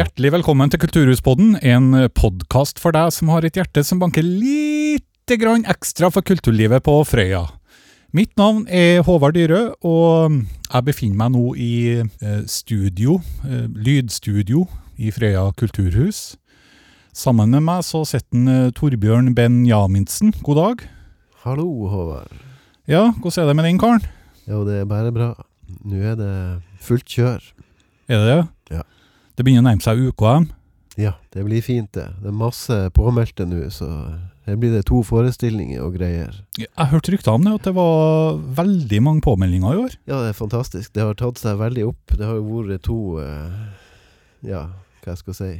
Hjertelig velkommen til Kulturhuspodden, en podkast for deg som har et hjerte som banker lite grann ekstra for kulturlivet på Frøya. Mitt navn er Håvard Dyrø, og jeg befinner meg nå i eh, studio, eh, lydstudio i Frøya kulturhus. Sammen med meg så sitter eh, Torbjørn Benjaminsen. God dag. Hallo, Håvard. Ja, hvordan er det med den karen? Jo, det er bare bra. Nå er det fullt kjør. Er det det? Ja. Det begynner å nærme seg UKM. Ja, det blir fint, det. Det er masse påmeldte nå, så her blir det to forestillinger og greier. Jeg hørte rykter om det, at det var veldig mange påmeldinger i år. Ja, det er fantastisk. Det har tatt seg veldig opp. Det har jo vært to eh, Ja, hva jeg skal si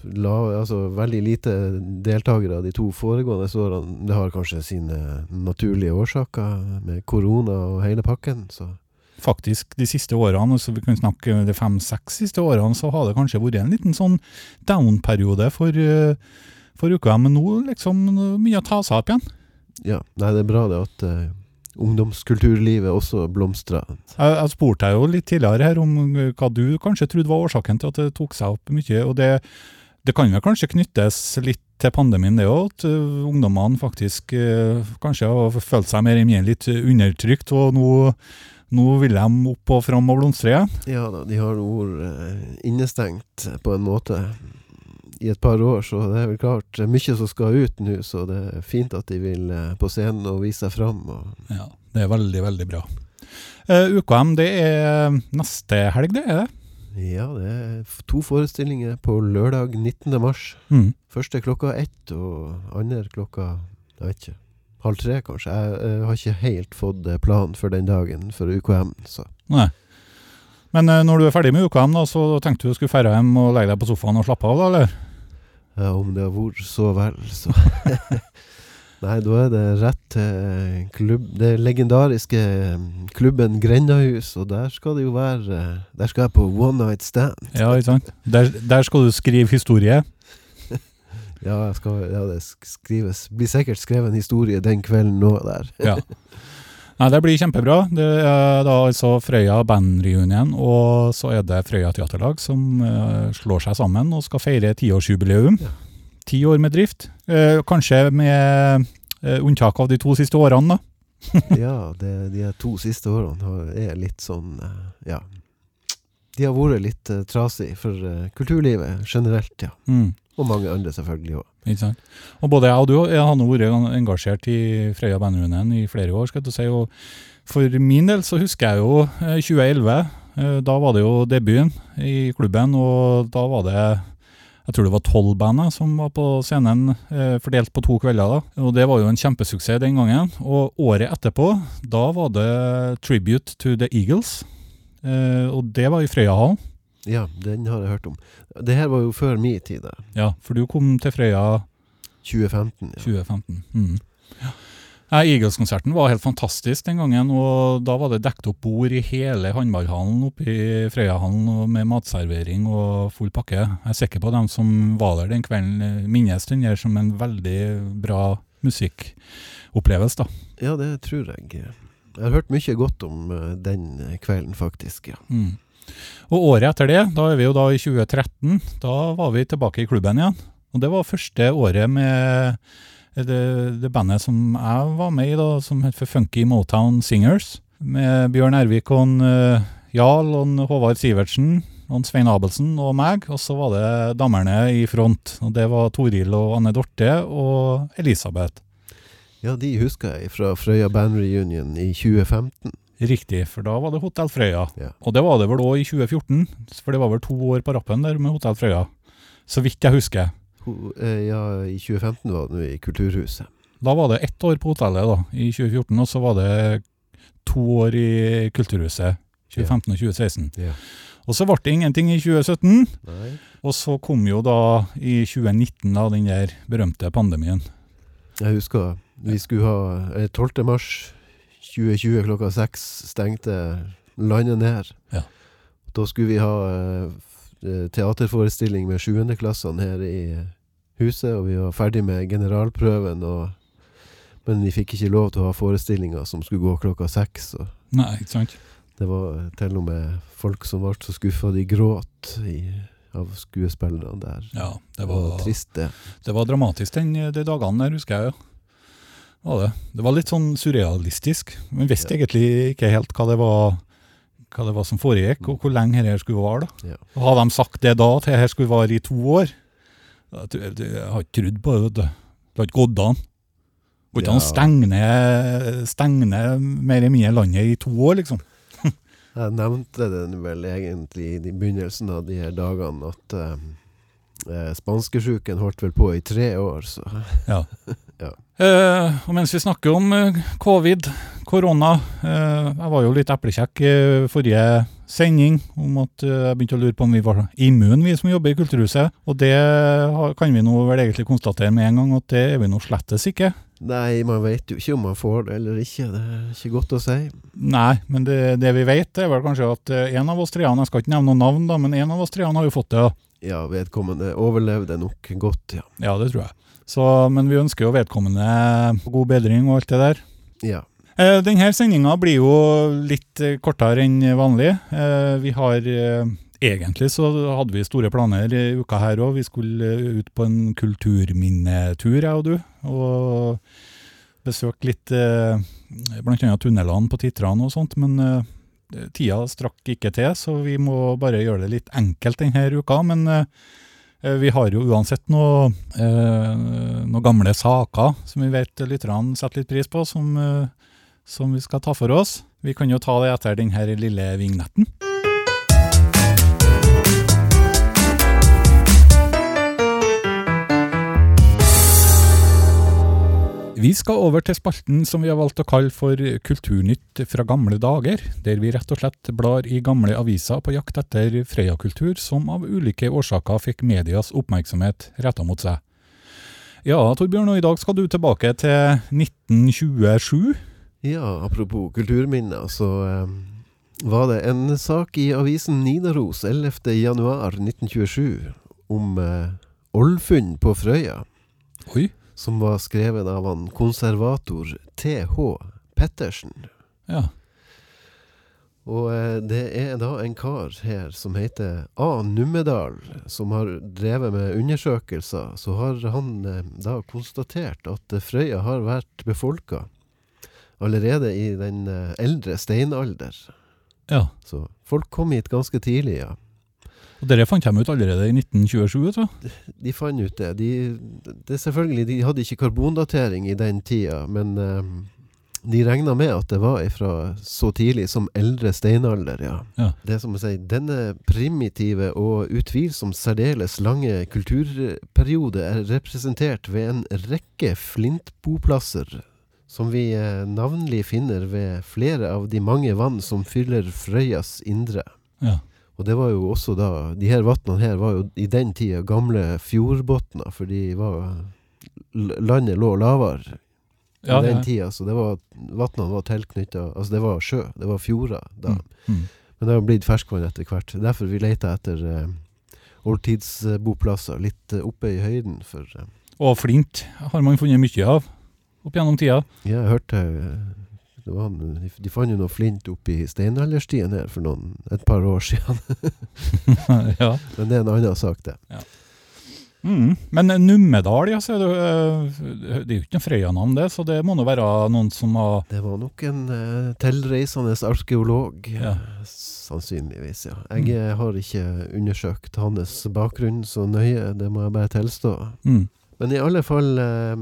La, altså veldig lite deltakere de to foregående årene. Det har kanskje sine naturlige årsaker med korona og hele pakken, så faktisk de siste årene, så vi kan snakke de fem-seks siste årene, så har det kanskje vært en liten sånn down-periode for, eh, for UKM, men nå liksom mye å ta seg opp igjen. Ja. Nei, det er bra det at uh, ungdomskulturlivet også blomstrer. Jeg, jeg spurte deg jo litt tidligere her om eh, hva du kanskje trodde var årsaken til at det tok seg opp mye, og det, det kan vel kanskje knyttes litt til pandemien det òg, at ungdommene faktisk kanskje har følt seg mer eller mindre litt undertrykt, og nå nå vil de opp og fram og blomstre igjen? Ja da, de har vært eh, innestengt på en måte i et par år, så det er vel klart mye som skal ut nå, så det er fint at de vil eh, på scenen og vise seg fram. Ja, det er veldig, veldig bra. Uh, UKM, det er neste helg, det er det? ja, det er to forestillinger på lørdag 19. mars. Mm. Første klokka ett, og andre klokka jeg vet ikke, halv tre kanskje. Jeg, eh, har ikke helt fått eh, plan for den dagen for UKM, så Nei. Men eh, når du er ferdig med UKM, da, så tenkte du skulle dra hjem og legge deg på sofaen og slappe av, da, eller? Ja, om det har vært så vel, så Nei, da er det rett til klubb, det legendariske klubben Grendahus, og der skal det jo være Der skal jeg på one night stand. Ja, ikke sant? Der, der skal du skrive historie. Ja, skal, ja det skrives Blir sikkert skrevet en historie den kvelden nå der. Ja. Nei, det blir kjempebra. Det er da altså Frøya bandreunion, og så er det Frøya Teaterlag som uh, slår seg sammen og skal feire tiårsjubileum. Ja. Ti år med drift. Uh, kanskje med uh, unntak av de to siste årene, da. Ja, det, de to siste årene er litt sånn Ja. De har vært litt uh, trasig for uh, kulturlivet generelt, ja. Mm. Og mange andre selvfølgelig òg. Ikke sant? Og både jeg og du jeg har nå vært engasjert i Frøya Bandrunden i flere år. skal du si, og For min del så husker jeg jo eh, 2011. eh, Da var det jo debuten i klubben, og da var det jeg tror det var tolv band eh, som var på scenen, eh, fordelt på to kvelder. da. Og Det var jo en kjempesuksess den gangen. Og året etterpå, da var det Tribute to the Eagles. Eh, og det var i Frøyahallen. Ja, den har jeg hørt om. Det her var jo før min tid, da. Ja, for du kom til Frøya 2015. Ja. 2015. Mm. Ja. Eagles-konserten var helt fantastisk den gangen, og da var det dekket opp bord i hele håndballhallen oppe i Frøyahallen med matservering og full pakke. Jeg er sikker på at de som var der den kvelden, eh, minnes den der som en veldig bra musikkopplevelse. da. ja, det tror jeg. Jeg har hørt mye godt om eh, den kvelden, faktisk. ja. Mm. Og året etter det, da er vi jo da i 2013, da var vi tilbake i klubben igjen. Og det var første året med det, det bandet som jeg var med i, da, som het Funky Motown Singers. Med Bjørn Ervik og en, uh, Jarl og en Håvard Sivertsen og en Svein Abelsen og meg. Og så var det damerne i front. Og det var Toril og Anne Dorte og Elisabeth. Ja, de husker jeg fra Frøya Band Reunion i 2015. Riktig, for da var det Hotell Frøya. Ja. Og det var det vel òg i 2014, for det var vel to år på rappen der med Hotell Frøya. Så vidt jeg husker. Ho- eh, Ja, i 2015 var det i Kulturhuset. Da var det ett år på hotellet da, i 2014, og så var det to år i Kulturhuset. 2015 og 2016. Ja. Og så ble det ingenting i 2017, Nei. og så kom jo da i 2019 da den der berømte pandemien. Jeg husker vi skulle ha eh, 12. mars 2020 klokka seks stengte landet ned. Ja. Da skulle vi ha eh, eh, teaterforestilling med sjuendeklassene her i huset, og vi var ferdig med generalprøven, og, men vi fikk ikke lov til å ha forestillinger som skulle gå klokka seks. Nei, ikke sant? det var eh, til og med folk som ble så skuffa de gråt i, av skuespillerne der. Ja, det Det var var, trist, det. det var dramatisk den, de dagene der, husker jeg jo. Var det. det var litt sånn surrealistisk. Man visste egentlig ikke helt hva det var hva det var som foregikk, og hvor lenge dette skulle vare. da. Ja. Og Hadde de sagt det da, at dette skulle vare i to år Jeg har ikke trodd på det. Det har ikke gått an. Går ikke an å stenge ned, stenge ned mer eller mindre landet i to år, liksom. Jeg nevnte det vel egentlig i begynnelsen av de her dagene at eh, eh, spanskesjuken holdt vel på i tre år, så Ja. Ja. Eh, og mens vi snakker om eh, covid, korona eh, Jeg var jo litt eplekjekk i forrige sending om at eh, jeg begynte å lure på om vi var immune, vi som jobber i Kulturhuset. Og det har, kan vi nå vel egentlig konstatere med en gang at det er vi nå slettes ikke. Nei, man vet jo ikke om man får det eller ikke. Det er ikke godt å si. Nei, men det, det vi vet, er vel kanskje at eh, en av oss treene, jeg skal ikke nevne noen navn, da, men en av oss treene har jo fått det. da. Ja, vedkommende overlevde nok godt, ja. Ja, det tror jeg. Så, men vi ønsker jo vedkommende god bedring og alt det der. Ja. Eh, Denne sendinga blir jo litt eh, kortere enn vanlig. Eh, Vi har eh, Egentlig så hadde vi store planer i uka her òg. Vi skulle eh, ut på en kulturminnetur, jeg og du. Og besøke litt annet tunnelene på Titran og sånt. Men tida strakk ikke til, så vi må bare gjøre det litt enkelt denne uka. Men eh, vi har jo uansett noe, eh, noen gamle saker som vi vet lytterne setter litt pris på, som, eh, som vi skal ta for oss. Vi kan jo ta det etter denne lille vignetten. Vi skal over til spalten som vi har valgt å kalle for Kulturnytt fra gamle dager, der vi rett og slett blar i gamle aviser på jakt etter Freia-kultur som av ulike årsaker fikk medias oppmerksomhet retta mot seg. Ja, Torbjørn, og i dag skal du tilbake til 1927. ja, apropos kulturminner, så eh, var det en sak i avisen Nidaros 11. januar 1927 om eh, oldfunn på Frøya. Oi. Som var skrevet av han konservator T.H. Pettersen. Ja. Og eh, det er da en kar her som heter A. Nummedal, som har drevet med undersøkelser. Så har han eh, da konstatert at eh, Frøya har vært befolka allerede i den eldre steinalder. ja. Så folk kom hit ganske tidlig, ja. Og dere fant de ut allerede i 1927, vet du? De fant ut det. De, det selvfølgelig, de hadde ikke karbondatering i den tida, men eh, de regna med at det var fra så tidlig som eldre steinalder, ja. Ja. Det er som å si, denne primitive og utvilsomt særdeles lange kulturperiode er representert ved en rekke flintboplasser, som vi eh, navnlig finner ved flere av de mange vann som fyller Frøyas indre. Ja. Og det var jo også da De her vannene her var jo i den tida gamle fjordbunner, for de var Landet lå lavere i Ja, den tida, så det var vannene var tilknytta Altså, det var sjø, det var fjorder da. Mm. Mm. Men det har blitt ferskvann etter hvert. Derfor vi leter etter eh, oldtidsboplasser litt eh, oppe i høyden. For eh, Og flint har man funnet mye av opp gjennom tida. Ja, jeg hørte eh, det var, de, fant jo noe flint oppi steinalderstien her for noen, et par år siden. ja. Men det er en annen sak, det. Mm. Men Nummedal, ja, så det, eh, det er jo ikke noe Frøya-navn det, så det må nå være noen som har Det var nok en uh, tilreisende arkeolog, Ja. eh, sannsynligvis, ja. Jeg mm. har ikke undersøkt hans bakgrunn så nøye, det må jeg bare tilstå. mm. Men i alle fall, eh,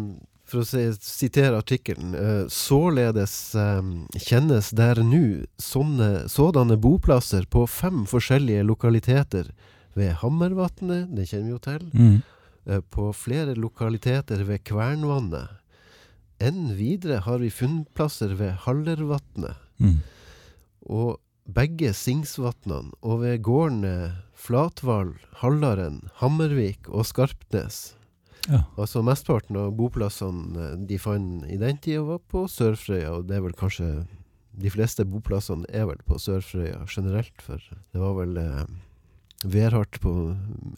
For å si, sitere artikkelen eh, Således eh, kjennes der nå sådanne boplasser på fem forskjellige lokaliteter ved Hammervatnet, det kjenner vi jo til, Mm. eh, på flere lokaliteter ved Kvernvannet. Enn videre har vi funnplasser ved Hallervatnet Mm. og begge Singsvatnene, og ved gårdene Flatvall, Hallaren, Hammervik og Skarpnes. Ja. Altså Mesteparten av boplassene eh, de fant i den tida, var på Sørfrøya, og det er vel kanskje De fleste boplassene er vel på Sørfrøya generelt, for det var vel eh, værhardt på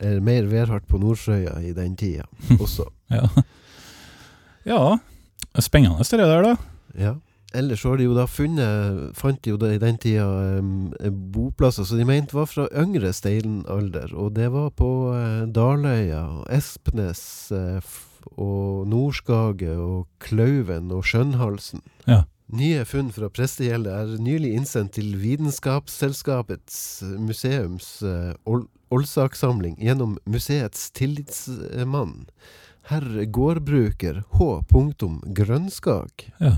Eller mer værhardt på Nordfrøya i den tida også. Ja. ja. Spennende det der, da. Ja. Ellers har de jo da funnet Fant de jo da i den tida um, boplasser som de mente var fra yngre steinalder. Og det var på uh, Daløya, Espnes uh, og Nordskage og Klauven og Skjønnhalsen. Ja. Nye funn fra prestegjeldet er nylig innsendt til Vitenskapsselskapets museums uh, ol oldsakssamling gjennom museets tillitsmann, herr gårdbruker H. Grønskag. Ja.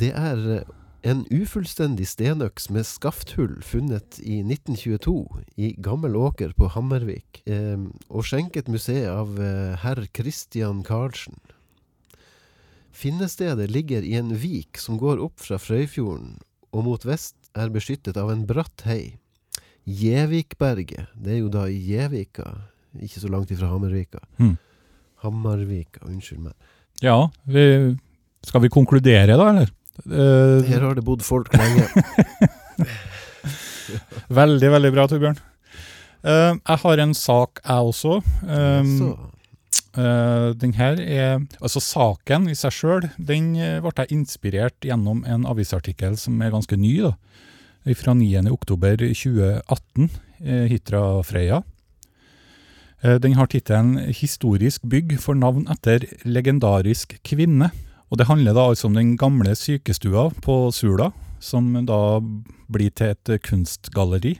Det er eh, en ufullstendig stenøks med skafthull funnet i 1922 i Gammel Åker på Hammervik, eh, og skjenket museet av eh, herr Christian Karlsen. Finnestedet ligger i en vik som går opp fra Frøyfjorden, og mot vest er beskyttet av en bratt hei. Gjevikberget, det er jo da i Gjevika, ikke så langt ifra Hammervika. Mm. Hammervika, unnskyld meg. Ja, vi, skal vi konkludere da, eller? Eh, Her har det bodd folk lenge. veldig, veldig bra, Torbjørn. Uh, jeg har en sak, jeg også. Um, Eh, den her er, altså Saken i seg sjøl den ble jeg inspirert gjennom en avisartikkel som er ganske ny. da, Fra 9.10.2018, uh, Hitra Freia. Eh, den har tittelen 'Historisk bygg for navn etter legendarisk kvinne'. Og Det handler da altså om den gamle sykestua på Sula, som da blir til et eh, kunstgalleri.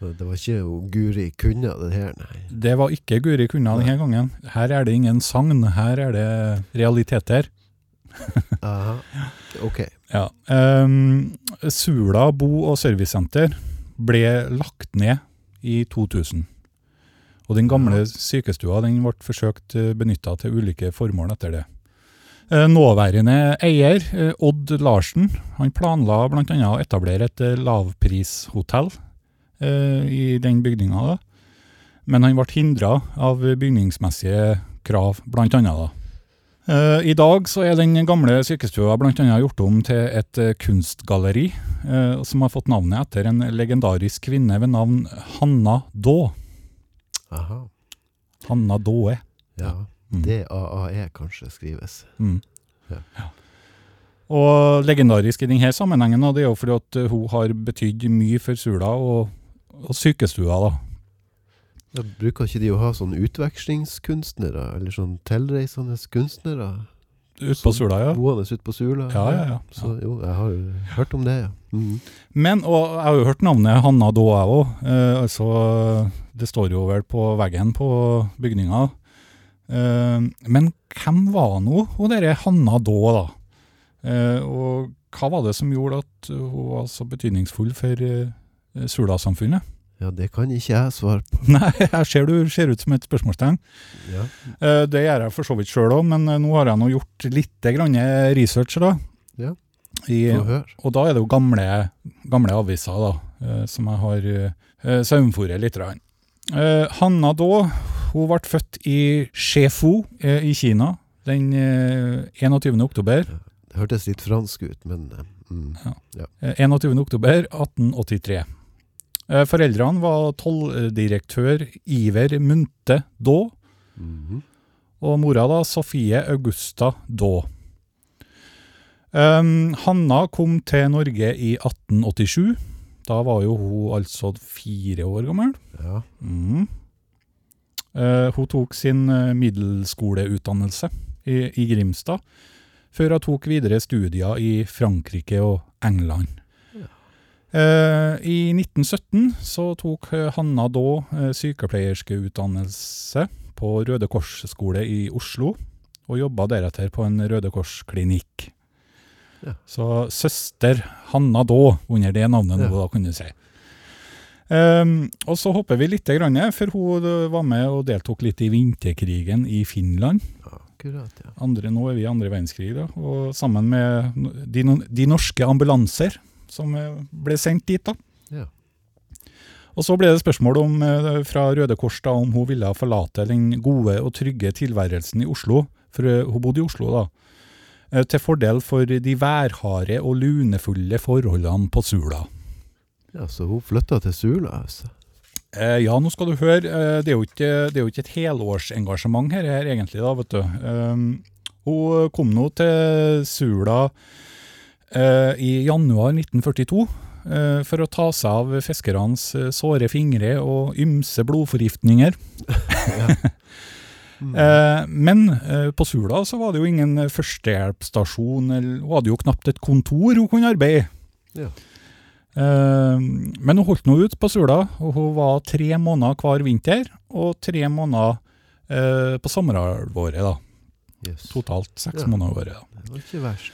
det var ikke Guri Kunna, det her, nei. Det var ikke Guri Kunna denne gangen. Her er det ingen sagn, her er det realiteter. Aha. Ok. Ja. Um, Sula bo- og servicesenter ble lagt ned i 2000. Og den gamle sykestua den ble forsøkt benytta til ulike formål etter det. Eh, Nåværende eier, eh, Odd Larsen, han planla bl.a. å etablere et eh, lavprishotell i den bygninga. Men han ble hindra av bygningsmessige krav. Eh, I dag så er den gamle sykestua annet gjort om til et kunstgalleri, som har fått navnet etter en legendarisk kvinne ved navn Hanna Daae. Aha. Hanna Daae. Ja. Mm. D-A-A-E kanskje skrives. Mm. Ja. Ja. Og legendarisk i denne sammenhengen, da, det er jo fordi at eh, hun har betydd mye for Sula og, og sykestua. da. Ja, bruker ikke de å ha sånne utvekslingskunstnere, eller sånn tilreisende kunstnere? Ute på Sula, ja. Boende ute på Sula? Ja, ja, ja. Så jo, jeg har jo hørt om det, ja. Mm. Men, og jeg har jo hørt navnet Hanna Daa, jeg òg. Eh, altså, det står jo vel på veggen på bygninga. Eh, men hvem var nå hun derre Hanna da, da? Eh, og hva var det som gjorde at hun var så betydningsfull for eh, Sula-samfunnet? ja, det kan ikke jeg svare på. Nei, jeg ser du ser ut som et spørsmålstegn. Ja. Det gjør jeg for så vidt sjøl òg, men nå har jeg nå gjort litt research. da. Ja. I, og da er det jo gamle, gamle aviser da, som jeg har saumfòret litt. Hanna Daa hun ble født i Shefu eh, i Kina den eh, 21. oktober. Det hørtes litt fransk ut, men eh, mm. ja. 21. oktober 1883. Eh, foreldrene var tolldirektør Iver Munte Daa, -hmm. og mora da Sofie Augusta Daa. Um, Hanna kom til Norge i 1887. Da var jo hun altså fire år gammel. Ja. Mhm. Eh, hun tok sin eh, middelskoleutdannelse i, i Grimstad, før hun tok videre studier i Frankrike og England. Eh, I 1917 så tok Hanna da sykepleierskeutdannelse på Røde Kors skole i Oslo, og jobba deretter på en Røde Kors-klinikk. Ja. Så søster Hanna da, under det navnet Ja. da, kunne du si. Ehm, og så hopper vi litt, grann, for hun eh, var med og deltok litt i vinterkrigen i Finland. Akkurat, ja. Andre, nå er vi i andre verdenskrig, da, og sammen med de, de norske ambulanser som eh, ble sendt dit. da. Ja. Og så ble det spørsmål om, eh, fra Røde Kors da, om hun ville forlate den gode og trygge tilværelsen i Oslo, for hun bodde i Oslo da, til fordel for de værharde og lunefulle forholdene på Sula. Ja, så hun flytta til Sula, altså. Eh, ja, nå skal du høre, eh, det, er jo ikke, det er jo ikke et helårsengasjement her, her egentlig da, vet du. Eh, hun kom nå til Sula eh, i januar 1942 eh, for å ta seg av fiskernes eh, såre fingre og ymse blodforgiftninger. Mm. men på Sula så var det jo ingen førstehjelpsstasjon, hun hadde jo knapt et kontor hun kunne arbeide i. Ja. Eh, men hun holdt nå ut på Sula, og hun var tre måneder hver vinter, og tre måneder eh, på sommerhalvåret. da. Yes. Totalt seks Ja. måneder i året. da. Det var ikke verst.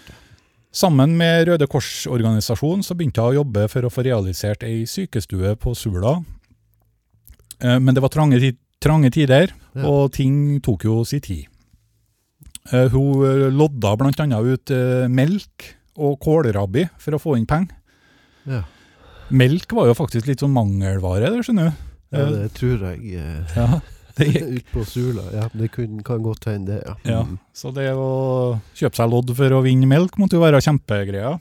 Sammen med Røde Kors-organisasjonen så begynte hun å jobbe for å få realisert ei sykestue på Sula. Eh, Men det var trange, trange tider, Ja. og ting tok jo sin tid. Eh, Hun lodda annet ut melk og kålrabbi for å få inn penger. Ja. Melk var jo faktisk litt sånn mangelvare, det skjønner du. ja, det tror jeg eh, Ja, det gikk. Ut på Sula. Ja, det kun, kan godt hende, det. Ja. Ja, Mm. så det å kjøpe seg lodd for å vinne melk måtte jo være kjempegreia.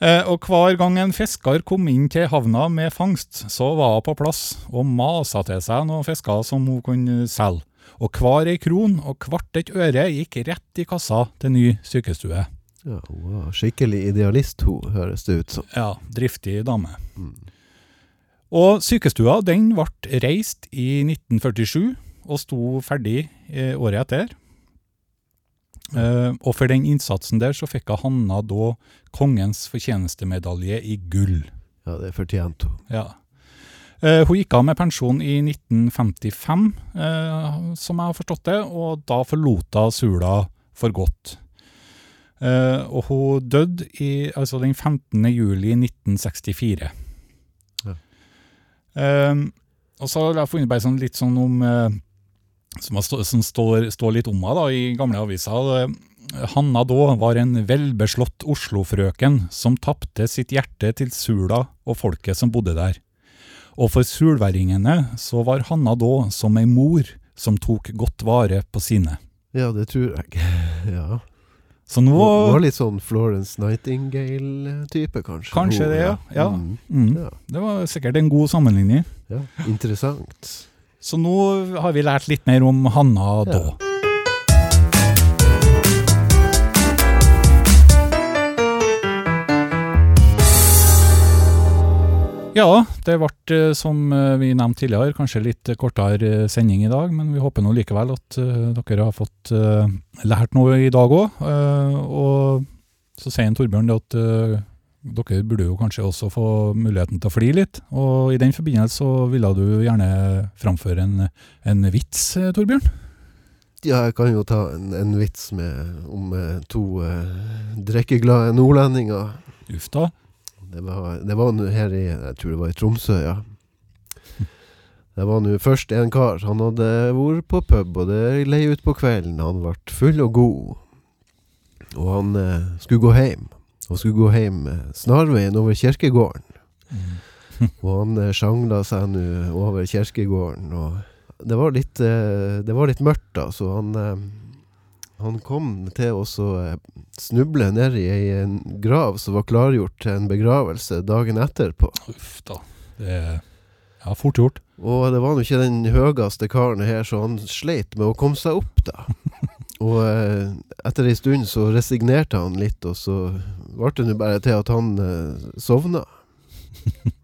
Eh, og hver gang en fisker kom inn til havna med fangst, så var hun på plass og masa til seg noen fisker som hun kunne selge. Og hver ei kron og hvert et øre gikk rett i kassa til ny sykestue. Ja, hun var skikkelig idealist, hun, høres det ut som. Ja, driftig dame. Mm. Og sykestua den ble reist i 1947 og sto ferdig eh, året etter. Eh, og for den innsatsen der så fikk hun Hanna da kongens fortjenestemedalje i gull. Ja, det fortjente hun. Ja. Eh, hun gikk av med pensjon i 1955, eh, som jeg har forstått det, og da forlot hun Sula for godt. Eh, og hun døde i, altså den 15. juli 1964. Ja. Uh, og så har jeg funnet bare sånn litt sånn om uh, som, stå, som står, står litt om henne i gamle aviser. Eh, Hanna da var en velbeslått Oslo-frøken som tapte sitt hjerte til Sula og folket som bodde der. Og for sulværingene så var Hanna da som ei mor som tok godt vare på sine. Ja, det tror jeg. Ja. Så nå det var litt sånn Florence Nightingale-type, kanskje. Kanskje det, ja. Ja. Mm. mm, Ja. Det var sikkert en god sammenligning. ja. Interessant. Så nå har vi lært litt mer om Hanna da. Ja, det ble eh, som eh, vi nevnte tidligere, kanskje litt kortere eh, sending i dag, men vi håper nå likevel at dere har fått lært noe i dag òg. og så sier Torbjørn det at dere burde jo kanskje også få muligheten til å fly litt, og i den forbindelse så ville du gjerne framføre en, en vits, Torbjørn? Ja, jeg kan jo ta en, en vits med, om to eh, drikkeglade nordlendinger. Uff da. Det var, det var nå her i Jeg tror det var i Tromsø, ja. Det var nå først en kar. Han hadde vært på pub, og det lei ut på kvelden. Han ble full og god. Og han eh, skulle gå hjem. Og skulle gå hjem eh, snarveien over kirkegården. Og han eh, sjangla seg nå over kirkegården, og det var litt, eh, det var litt mørkt, da, så han eh, han kom til å snuble ned nedi ei en grav som var klargjort til en begravelse dagen etterpå. Uff da. Det er ja, fort gjort. Og det var nå ikke den høyeste karen her, så han sleit med å komme seg opp, da. Og eh, etter ei stund så resignerte han litt, og så ble det nå bare til at han eh, sovna.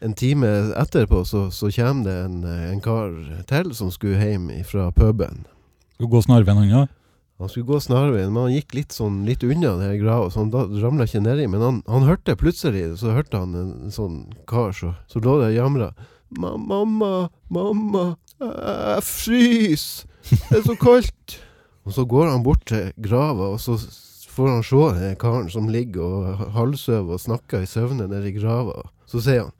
En time etterpå så, så kommer det en, eh, en kar til som skulle hjem fra puben. Skal gå snarveien han, ja. Han skulle gå snarveien, men han gikk litt sånn litt unna det grava, så han ramla ikke nedi. Men han, han hørte plutselig Så hørte han en, sånn kar så, så lå der og jamra. 'Mamma, mamma, jeg fryser! Det er så kaldt!' Og så går han bort til grava, og så får han se den karen som ligger og halvsover og snakker i søvne nedi grava. Så sier han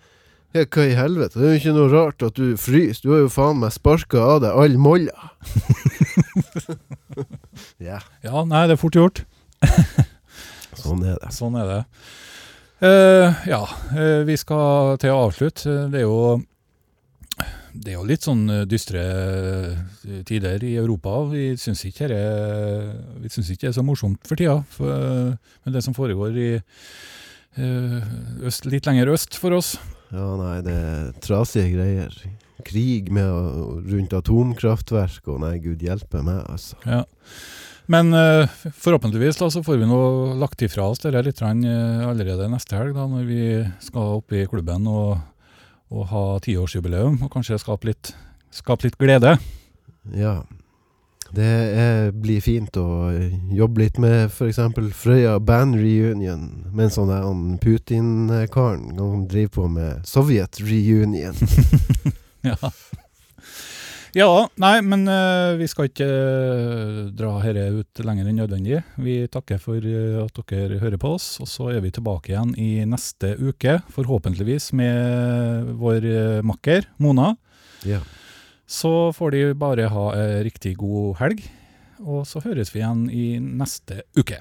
ja, hva i helvete, det er jo ikke noe rart at du fryser, du har jo faen meg sparka av deg all molla. ja, Ja, nei, det er fort gjort. sånn er det. Sånn er det. Uh, ja, uh, vi skal til å avslutte. Det er jo det er jo litt sånn eh, dystre tider i Europa. Vi syns ikke det er, vi syns ikke det er så morsomt for tida. For, men det som foregår i øst, litt lenger øst for oss. Ja, nei, det er trasige greier. Krig med, rundt atomkraftverk og nei, gud hjelpe meg, altså. Ja. Men uh, forhåpentligvis da, så får vi nå lagt ifra oss det litt grann, eh, allerede neste helg, da, når vi skal opp i klubben og, og ha tiårsjubileum, og kanskje skape litt, skape litt glede. Ja. Det er, blir fint å jobbe litt med f.eks. Frøya Band Reunion, mens han der Putin-karen som driver på med Sovjet Reunion. Ja. Ja, nei, men uh, vi skal ikke uh, dra dette ut lenger enn nødvendig. Vi takker for eh, at dere hører på oss, og så er vi tilbake igjen i neste uke, forhåpentligvis med vår makker Mona. Ja. Så får de bare ha en riktig god helg, og så høres vi igjen i neste uke.